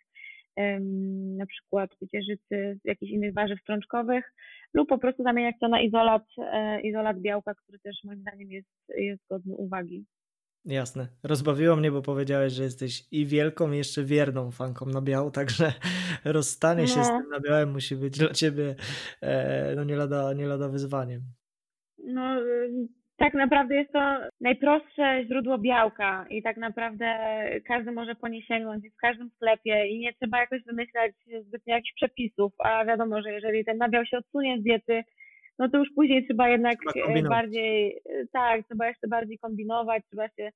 Speaker 2: na przykład ciecierzycy, z jakichś innych warzyw strączkowych lub po prostu zamieniać to na izolat, e, izolat białka, który też moim zdaniem jest, jest godny uwagi.
Speaker 1: Jasne. Rozbawiło mnie, bo powiedziałeś, że jesteś i wielką, i jeszcze wierną fanką nabiału, także rozstanie się no. z tym nabiałem musi być dla ciebie e, no nie lada, nie lada wyzwaniem.
Speaker 2: No, tak naprawdę jest to najprostsze źródło białka i tak naprawdę każdy może po nie sięgnąć w każdym sklepie i nie trzeba jakoś wymyślać zbytnio jakichś przepisów, a wiadomo, że jeżeli ten nabiał się odsunie z diety, no to już później trzeba jednak trzeba bardziej, tak, trzeba jeszcze bardziej kombinować, trzeba się,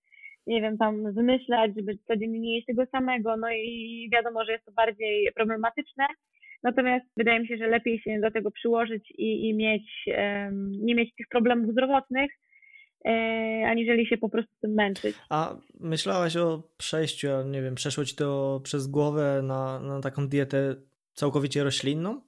Speaker 2: nie wiem, tam wymyślać, żeby codziennie nie jeść tego samego, no i wiadomo, że jest to bardziej problematyczne, Natomiast wydaje mi się, że lepiej się do tego przyłożyć i, i mieć, um, nie mieć tych problemów zdrowotnych, aniżeli się po prostu tym męczyć.
Speaker 1: A myślałaś o przejściu, nie wiem, przeszło ci to przez głowę na, na taką dietę całkowicie roślinną?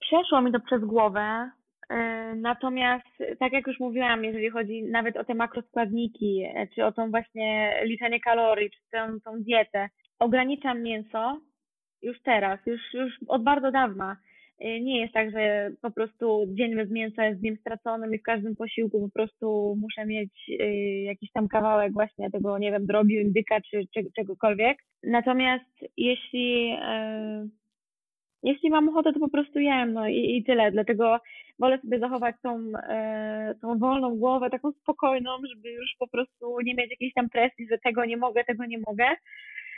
Speaker 2: Przeszło mi to przez głowę, e, natomiast tak jak już mówiłam, jeżeli chodzi nawet o te makroskładniki, e, czy o tą właśnie liczenie kalorii, czy tą, tą dietę, ograniczam mięso już teraz, już, już od bardzo dawna. Y, nie jest tak, że po prostu dzień bez mięsa jest dniem straconym i w każdym posiłku po prostu muszę mieć y, jakiś tam kawałek właśnie tego, nie wiem, drobiu, indyka czy, czegokolwiek. Natomiast jeśli, y, jeśli mam ochotę, to po prostu jem, no i, i tyle. Dlatego wolę sobie zachować tą, tą wolną głowę, taką spokojną, żeby już po prostu nie mieć jakiejś tam presji, że tego nie mogę, tego nie mogę.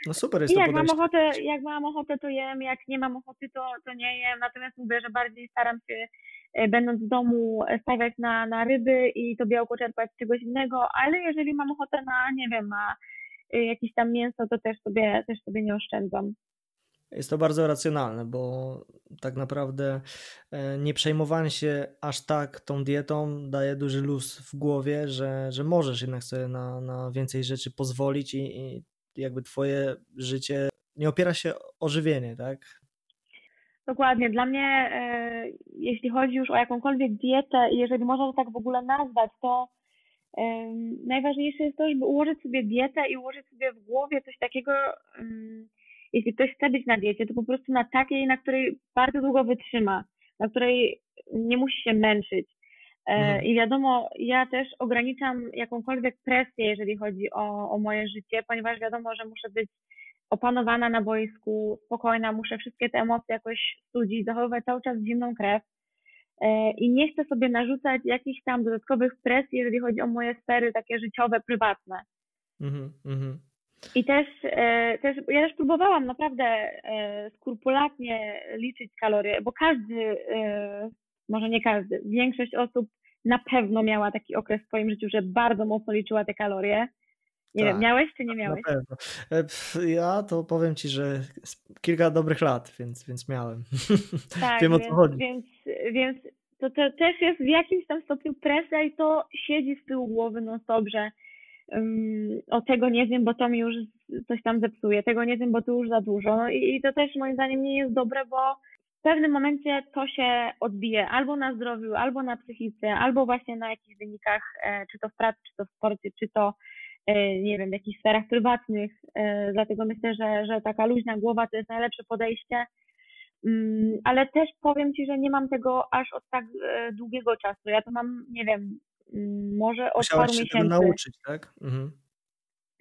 Speaker 1: No super jest
Speaker 2: I
Speaker 1: to
Speaker 2: jak
Speaker 1: podejście.
Speaker 2: mam ochotę, jak mam ochotę, to jem, jak nie mam ochoty, to, to nie jem. Natomiast mówię, że bardziej staram się, e, będąc w domu, stawiać na, na ryby i to białko czerpać z czegoś innego, ale jeżeli mam ochotę na, nie wiem, na e, jakieś tam mięso, to też sobie, też sobie nie oszczędzam.
Speaker 1: Jest to bardzo racjonalne, bo tak naprawdę e, nie przejmowanie się aż tak tą dietą daje duży luz w głowie, że, że możesz jednak sobie na, na więcej rzeczy pozwolić i, i jakby twoje życie nie opiera się o żywienie, tak?
Speaker 2: Dokładnie. Dla mnie, e, jeśli chodzi już o jakąkolwiek dietę jeżeli można to tak w ogóle nazwać, to e, najważniejsze jest to, żeby ułożyć sobie dietę i ułożyć sobie w głowie coś takiego, jeśli ktoś chce być na diecie, to po prostu na takiej, na której bardzo długo wytrzyma, na której nie musi się męczyć. E, mhm. I wiadomo, ja też ograniczam jakąkolwiek presję, jeżeli chodzi o, o moje życie, ponieważ wiadomo, że muszę być opanowana na boisku, spokojna, muszę wszystkie te emocje jakoś studzić, zachowywać cały czas zimną krew. E, I nie chcę sobie narzucać jakichś tam dodatkowych presji, jeżeli chodzi o moje sfery takie życiowe, prywatne. Mhm, mhm. I też, e, też, ja też próbowałam naprawdę skrupulatnie liczyć kalorie, bo każdy, może nie każdy, większość osób na pewno miała taki okres w swoim życiu, że bardzo mocno liczyła te kalorie. Nie tak, wiem, miałeś czy nie miałeś?
Speaker 1: Na pewno. E, ja to powiem ci, że kilka dobrych lat, więc, więc miałem.
Speaker 2: Tak,
Speaker 1: wiem
Speaker 2: więc,
Speaker 1: o co chodzi.
Speaker 2: Więc, więc to, to też jest w jakimś tam stopniu presja i to siedzi z tyłu głowy no stop, że um, o tego nie wiem, bo to mi już coś tam zepsuje, tego nie wiem, bo to już za dużo. No i, i to też moim zdaniem nie jest dobre, bo pewnym momencie to się odbije albo na zdrowiu, albo na psychice, albo właśnie na jakichś wynikach, e, czy to w pracy, czy to w sporcie, czy to e, nie wiem, w jakichś sferach prywatnych. E, dlatego myślę, że, że taka luźna głowa to jest najlepsze podejście. Mm, ale też powiem Ci, że nie mam tego aż od tak długiego czasu. Ja to mam, nie wiem, mm, może od
Speaker 1: Musiałaś
Speaker 2: paru
Speaker 1: się
Speaker 2: miesięcy.
Speaker 1: Tego nauczyć, tak? Mhm.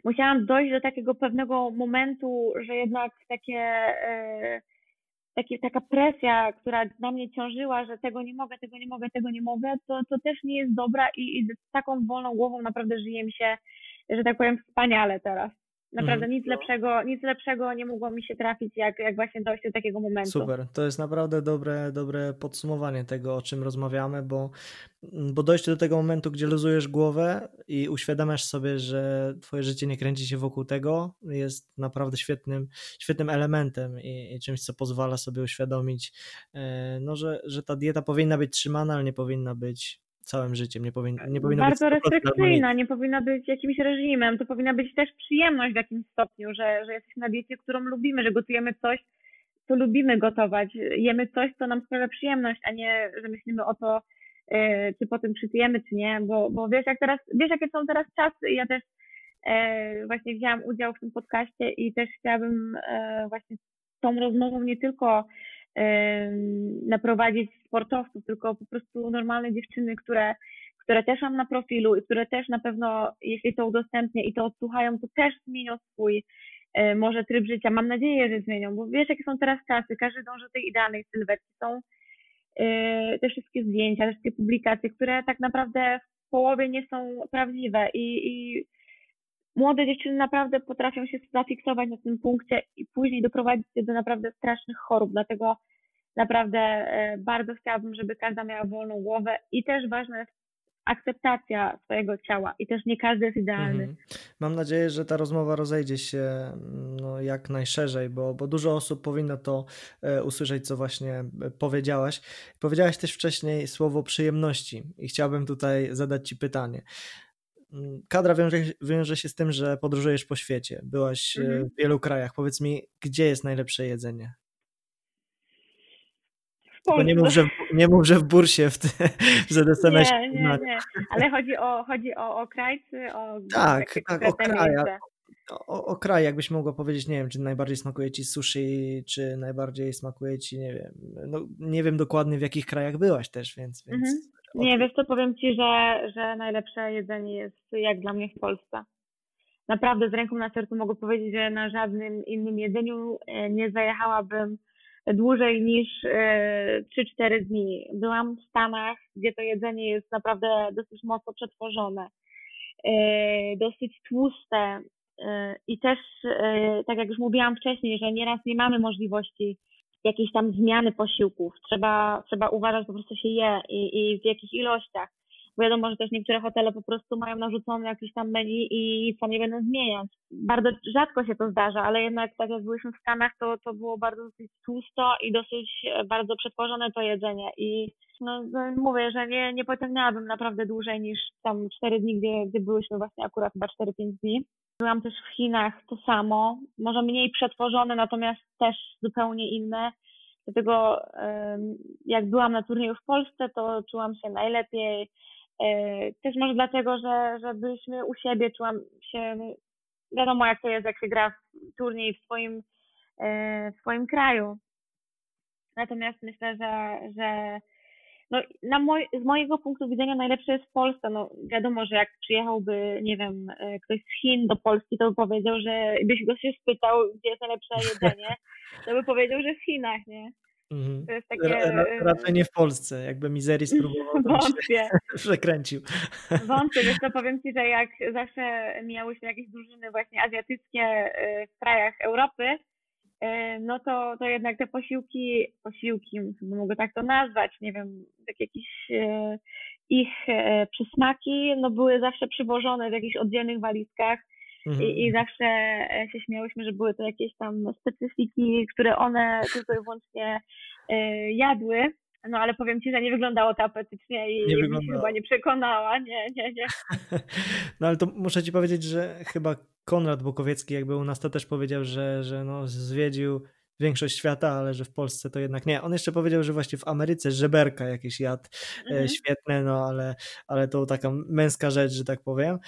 Speaker 2: Musiałam dojść do takiego pewnego momentu, że jednak takie takie, taka presja, która na mnie ciążyła, że tego nie mogę, tego nie mogę, tego nie mogę, to, to też nie jest dobra i, i z taką wolną głową naprawdę żyje mi się, że tak powiem, wspaniale teraz. Naprawdę mhm. nic lepszego, nic lepszego nie mogło mi się trafić, jak, jak właśnie dojść do takiego momentu.
Speaker 1: Super, to jest naprawdę dobre, dobre podsumowanie tego, o czym rozmawiamy, bo, bo dojście do tego momentu, gdzie luzujesz głowę i uświadamiasz sobie, że twoje życie nie kręci się wokół tego, jest naprawdę świetnym, świetnym elementem i, i czymś, co pozwala sobie uświadomić, e, no, że, że ta dieta powinna być trzymana, ale nie powinna być całym życiem. Nie, powin, nie powinna
Speaker 2: Bardzo być restrykcyjna, nie powinna być jakimś reżimem. To powinna być też przyjemność w jakimś stopniu, że, że jesteśmy na diecie, którą lubimy, że gotujemy coś, co lubimy gotować. Jemy coś, co nam sprawia przyjemność, a nie, że myślimy o to, yy, czy po tym przytyjemy, czy nie, bo, bo wiesz, jak teraz, wiesz, jakie są teraz czasy ja też yy, właśnie wzięłam udział w tym podcaście i też chciałabym yy, właśnie tą rozmową nie tylko naprowadzić sportowców, tylko po prostu normalne dziewczyny, które, które też mam na profilu i które też na pewno, jeśli to udostępnię i to odsłuchają, to też zmienią swój e, może tryb życia. Mam nadzieję, że zmienią, bo wiesz, jakie są teraz czasy, każdy dąży do tej idealnej sylwetki. Są e, te wszystkie zdjęcia, te wszystkie publikacje, które tak naprawdę w połowie nie są prawdziwe i, i młode dziewczyny naprawdę potrafią się zafiksować na tym punkcie i później doprowadzić się do naprawdę strasznych chorób. Dlatego naprawdę e, bardzo chciałabym, żeby każda miała wolną głowę i też ważna jest akceptacja swojego ciała i też nie każdy jest idealny. Mhm.
Speaker 1: Mam nadzieję, że ta rozmowa rozejdzie się no, jak najszerzej, bo, bo dużo osób powinno to e, usłyszeć, co właśnie e, powiedziałaś. Powiedziałaś też wcześniej słowo przyjemności i chciałbym tutaj zadać Ci pytanie. Kadra wiąże, wiąże się z tym, że podróżujesz po świecie. Byłaś mhm. w wielu krajach. Powiedz mi, gdzie jest najlepsze jedzenie? Bo nie mów, że, nie mów, że w bursie w, w ZSMS.
Speaker 2: Nie, nie, nie. Ale chodzi o, chodzi o, o kraj, czy o.
Speaker 1: Tak, tak, o kraj. O, o kraj, jakbyś mogła powiedzieć, nie wiem, czy najbardziej smakuje ci sushi, czy najbardziej smakuje ci, nie wiem, no nie wiem dokładnie w jakich krajach byłaś też, więc. więc mhm.
Speaker 2: Nie, wiesz co, powiem ci, że, że najlepsze jedzenie jest jak dla mnie w Polsce. Naprawdę z ręką na sercu mogę powiedzieć, że na żadnym innym jedzeniu e, nie zajechałabym dłużej niż 3-4 e, dni. Byłam w Stanach, gdzie to jedzenie jest naprawdę dosyć mocno przetworzone, e, dosyć tłuste i też, tak jak już mówiłam wcześniej, że nieraz nie mamy możliwości jakiejś tam zmiany posiłków. Trzeba, trzeba uważać, po prostu się je i, i w jakich ilościach. Wiadomo, że też niektóre hotele po prostu mają narzucone jakieś tam menu i co nie będą zmieniać. Bardzo rzadko się to zdarza, ale jednak tak jak byliśmy w Stanach, to, to było bardzo dosyć tłusto i dosyć e, bardzo przetworzone to jedzenie. I no, no, mówię, że nie, nie pociągnęłabym naprawdę dłużej niż tam 4 dni, gdzie, gdzie byłyśmy właśnie akurat chyba 4-5 dni. Byłam też w Chinach, to samo, może mniej przetworzone, natomiast też zupełnie inne. Dlatego jak byłam na turnieju w Polsce, to czułam się najlepiej. E, też może dlatego, że, że byliśmy u siebie, czułam się, wiadomo jak to jest, jak się gra w turniej w swoim, e, w swoim kraju. Natomiast myślę, że, że no, na moj, z mojego punktu widzenia najlepsze jest w Polsce. No, wiadomo, że jak przyjechałby, nie wiem, e, ktoś z Chin do Polski, to by powiedział, że byś go się spytał, gdzie jest najlepsze jedzenie, to by powiedział, że w Chinach, nie?
Speaker 1: Mhm. To jest takie... Ra, raczej nie w Polsce, jakby Mizerii spróbował, to Wątpię. przekręcił.
Speaker 2: Wątpię, wiesz to powiem Ci, że jak zawsze miałyśmy jakieś drużyny właśnie azjatyckie e, w krajach Europy, e, no to, to jednak te posiłki, posiłki, mogę tak to nazwać, nie wiem, tak jakieś e, ich przysmaki, no były zawsze przywożone w jakichś oddzielnych walizkach, Mhm. I, I zawsze e, się śmiałyśmy, że były to jakieś tam specyfiki, które one tylko i wyłącznie jadły. No ale powiem ci, że nie wyglądało to apetycznie i nie chyba nie przekonała. Nie, nie, nie.
Speaker 1: No ale to muszę ci powiedzieć, że chyba Konrad Bukowiecki jakby u nas to też powiedział, że, że no zwiedził większość świata, ale że w Polsce to jednak nie. On jeszcze powiedział, że właśnie w Ameryce żeberka jakieś jadł e, mhm. świetne, no ale, ale to taka męska rzecz, że tak powiem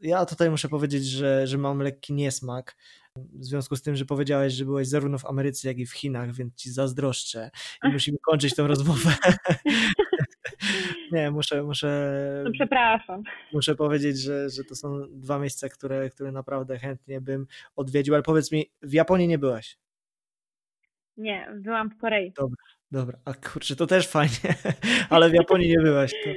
Speaker 1: ja tutaj muszę powiedzieć, że, że mam lekki niesmak. W związku z tym, że powiedziałeś, że byłeś zarówno w Ameryce, jak i w Chinach, więc ci zazdroszczę i musimy kończyć tą rozmowę. Nie, muszę, muszę.
Speaker 2: No przepraszam.
Speaker 1: Muszę powiedzieć, że, że to są dwa miejsca, które, które naprawdę chętnie bym odwiedził, ale powiedz mi, w Japonii nie byłaś?
Speaker 2: Nie, byłam w Korei.
Speaker 1: Dobra, dobra. A kurczę, to też fajnie, ale w Japonii nie byłaś. To,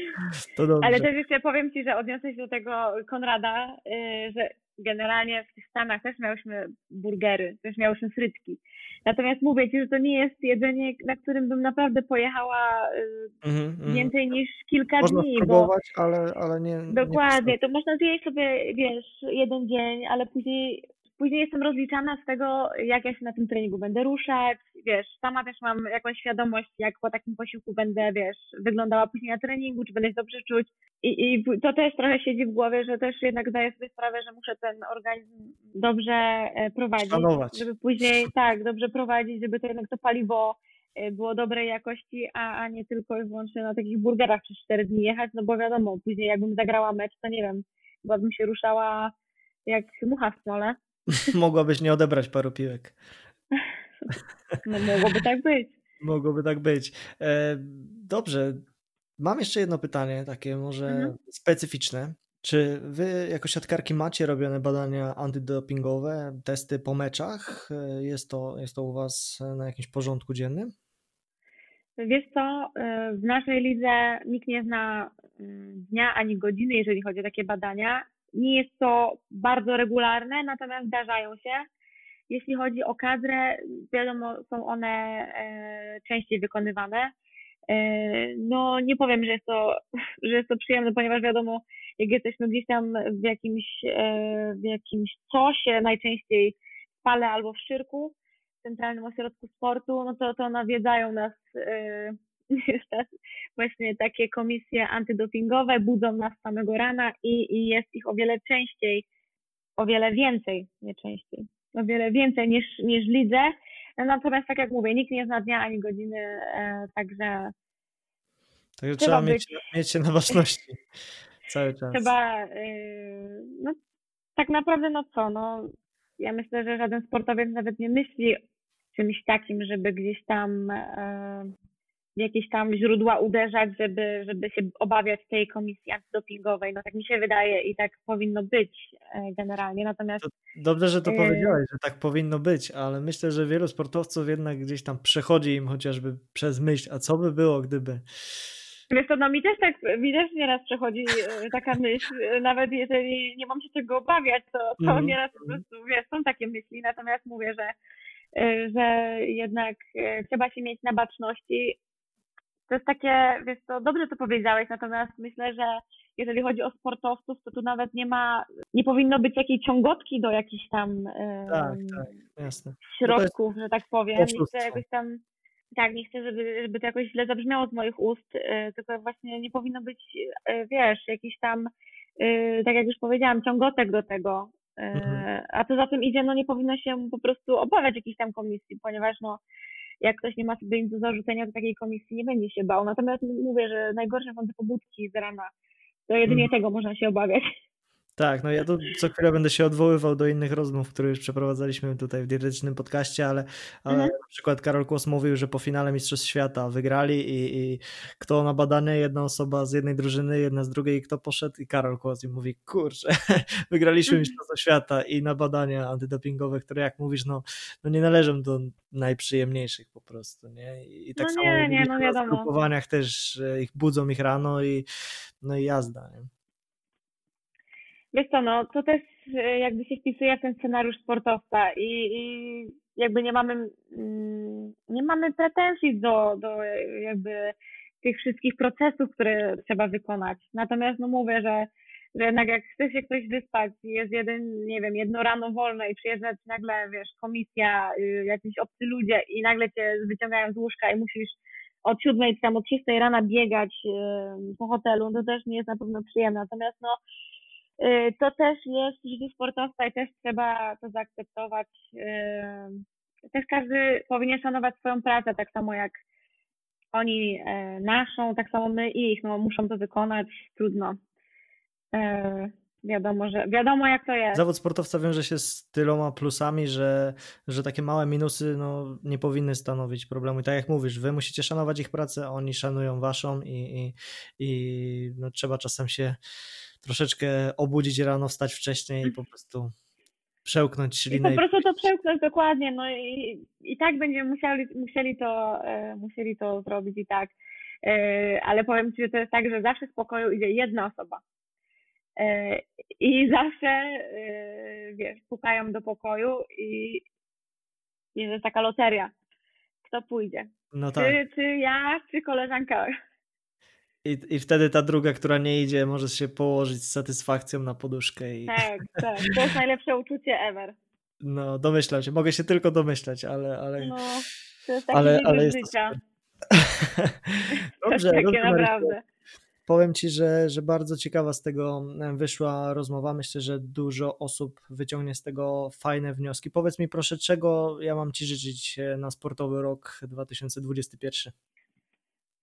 Speaker 1: to dobrze.
Speaker 2: Ale też jeszcze powiem Ci, że odniosę się do tego Konrada, y, że generalnie w tych Stanach też miałyśmy burgery, też miałyśmy frytki. Natomiast mówię Ci, że to nie jest jedzenie, na którym bym naprawdę pojechała mm-hmm, więcej niż kilka
Speaker 1: można
Speaker 2: dni.
Speaker 1: Można spróbować, bo... ale, ale nie...
Speaker 2: Dokładnie,
Speaker 1: nie
Speaker 2: to można zjeść sobie, wiesz, jeden dzień, ale później później jestem rozliczana z tego, jak ja się na tym treningu będę ruszać, wiesz, sama też mam jakąś świadomość, jak po takim posiłku będę, wiesz, wyglądała później na treningu, czy będę się dobrze czuć i, i to też trochę siedzi w głowie, że też jednak zdaję sobie sprawę, że muszę ten organizm dobrze e, prowadzić,
Speaker 1: Szanować.
Speaker 2: żeby później, tak, dobrze prowadzić, żeby to jednak to paliwo e, było dobrej jakości, a, a nie tylko i wyłącznie na takich burgerach przez 4 dni jechać, no bo wiadomo, później jakbym zagrała mecz, to nie wiem, chyba bym się ruszała jak mucha w smole.
Speaker 1: Mogłabyś nie odebrać paru piłek.
Speaker 2: No mogłoby tak być.
Speaker 1: Mogłoby tak być. E, dobrze. Mam jeszcze jedno pytanie, takie może mhm. specyficzne. Czy wy jako siatkarki macie robione badania antydopingowe, testy po meczach? E, jest to, jest to u was na jakimś porządku dziennym?
Speaker 2: Wiesz co, e, w naszej lidze nikt nie zna mm, dnia ani godziny, jeżeli chodzi o takie badania. Nie jest to bardzo regularne, natomiast zdarzają się. Jeśli chodzi o kadrę, wiadomo, są one e, częściej wykonywane. E, no nie powiem, że jest to, że jest to przyjemne, ponieważ wiadomo, jak jesteśmy gdzieś tam w jakimś, e, w jakimś cosie, najczęściej w pale albo w szyrku, w Centralnym Ośrodku Sportu, no to, to nawiedzają nas właśnie takie komisje antydopingowe, budzą nas samego rana i, i jest ich o wiele częściej, o wiele więcej, nie częściej, o wiele więcej niż, niż lidze. Natomiast tak jak mówię, nikt nie zna dnia ani godziny, e, także.
Speaker 1: Także trzeba, być, mieć, mieć się na ważności cały czas.
Speaker 2: Trzeba, e, no tak naprawdę, no co, no ja myślę, że żaden sportowiec nawet nie myśli czymś takim, żeby gdzieś tam e, w jakieś tam źródła uderzać, żeby, żeby się obawiać tej komisji antydopingowej. No tak mi się wydaje i tak powinno być e, generalnie. Natomiast.
Speaker 1: dobrze, że to e, powiedziałeś, że tak powinno być, ale myślę, że wielu sportowców jednak gdzieś tam przechodzi im chociażby przez myśl, a co by było, gdyby.
Speaker 2: Wiesz to no mi też tak, mi też nieraz przechodzi e, taka myśl, nawet jeżeli nie mam się czego obawiać, to, to mm. nieraz po prostu, wiesz, są takie myśli, natomiast mówię, że że jednak trzeba się mieć na baczności, to jest takie, wiesz to dobrze to powiedziałeś, natomiast myślę, że jeżeli chodzi o sportowców, to tu nawet nie ma, nie powinno być jakiejś ciągotki do jakichś tam
Speaker 1: tak, tak, jasne.
Speaker 2: środków, że tak powiem. Nie chcę jakoś tam, tak, nie chcę, żeby, żeby to jakoś źle zabrzmiało z moich ust, e, tylko właśnie nie powinno być, e, wiesz, jakiś tam, e, tak jak już powiedziałam, ciągotek do tego. Mhm. A co za tym idzie, no nie powinno się po prostu obawiać jakiejś tam komisji, ponieważ no jak ktoś nie ma sobie nic do zarzucenia, to takiej komisji nie będzie się bał. Natomiast mówię, że najgorsze są te pobudki z rana. To jedynie mm. tego można się obawiać.
Speaker 1: Tak, no ja tu co chwilę będę się odwoływał do innych rozmów, które już przeprowadzaliśmy tutaj w dietetycznym podcaście, ale, ale mhm. na przykład Karol Kłos mówił, że po finale Mistrzostw Świata wygrali i, i kto na badanie, jedna osoba z jednej drużyny, jedna z drugiej, kto poszedł i Karol Kłos i mówi, kurczę, wygraliśmy mhm. Mistrzostwa Świata i na badania antydopingowe, które jak mówisz, no, no nie należą do najprzyjemniejszych po prostu, nie? I tak
Speaker 2: no
Speaker 1: samo
Speaker 2: nie, nie, no
Speaker 1: w grupowaniach też ich budzą ich rano i no i jazda, nie?
Speaker 2: Wiesz co, no to też e, jakby się wpisuje w ten scenariusz sportowca i, i jakby nie mamy, mm, nie mamy pretensji do, do jakby tych wszystkich procesów, które trzeba wykonać. Natomiast no mówię, że, że jednak jak chce się ktoś wyspać, jest jeden, nie wiem, jedno rano wolne i przyjeżdżać nagle, wiesz, komisja, y, jakiś obcy ludzie i nagle cię wyciągają z łóżka i musisz od siódmej, tam od szóstej rana biegać y, po hotelu, to też nie jest na pewno przyjemne. Natomiast no to też jest życie sportowca i też trzeba to zaakceptować. Y, też każdy powinien szanować swoją pracę, tak samo jak oni e, naszą, tak samo my ich, no muszą to wykonać, trudno. Wiadomo, że wiadomo jak to jest.
Speaker 1: Zawód sportowca wiąże się z tyloma plusami, że, że takie małe minusy no, nie powinny stanowić problemu. I tak jak mówisz, wy musicie szanować ich pracę, oni szanują waszą i, i, i no, trzeba czasem się troszeczkę obudzić rano, wstać wcześniej i po prostu przełknąć ślinę.
Speaker 2: I po prostu to przełknąć dokładnie, no i, i tak będziemy musieli, musieli, to, e, musieli to zrobić i tak. E, ale powiem Ci, że to jest tak, że zawsze z pokoju idzie jedna osoba. E, I zawsze, wiesz, pukają do pokoju i jest taka loteria. Kto pójdzie?
Speaker 1: No tak.
Speaker 2: Czy, czy ja, czy koleżanka?
Speaker 1: I, I wtedy ta druga, która nie idzie, może się położyć z satysfakcją na poduszkę. I...
Speaker 2: Tak, tak. To jest najlepsze uczucie ever.
Speaker 1: No, domyślam się. Mogę się tylko domyślać, ale. ale...
Speaker 2: No, to jest taki
Speaker 1: ale, ale
Speaker 2: jest życia.
Speaker 1: Dobrze,
Speaker 2: takie
Speaker 1: dobrze,
Speaker 2: naprawdę.
Speaker 1: Powiem Ci, że, że bardzo ciekawa z tego wyszła rozmowa. Myślę, że dużo osób wyciągnie z tego fajne wnioski. Powiedz mi proszę, czego ja mam Ci życzyć na sportowy rok 2021?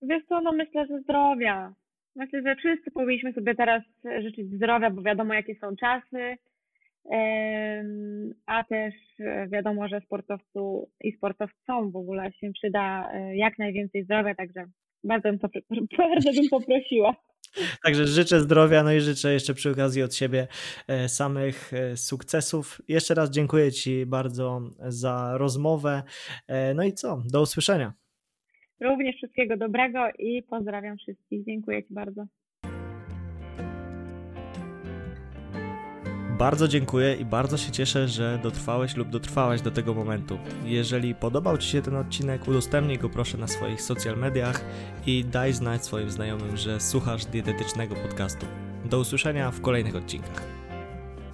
Speaker 2: Wiesz co, no myślę, że zdrowia. Myślę, że wszyscy powinniśmy sobie teraz życzyć zdrowia, bo wiadomo jakie są czasy, a też wiadomo, że sportowcu i sportowcom w ogóle się przyda e, jak najwięcej zdrowia, także bardzo bym, bardzo bym poprosiła.
Speaker 1: Także życzę zdrowia, no i życzę jeszcze przy okazji od siebie e, samych e, sukcesów. Jeszcze raz dziękuję Ci bardzo za rozmowę. No i co? Do usłyszenia.
Speaker 2: Również wszystkiego dobrego i pozdrawiam wszystkich. Dziękuję Ci bardzo.
Speaker 1: Bardzo dziękuję i bardzo się cieszę, że dotrwałeś lub dotrwałaś do tego momentu. Jeżeli podobał Ci się ten odcinek, udostępnij go proszę na swoich social mediach i daj znać swoim znajomym, że słuchasz dietetycznego podcastu. Do usłyszenia w kolejnych odcinkach.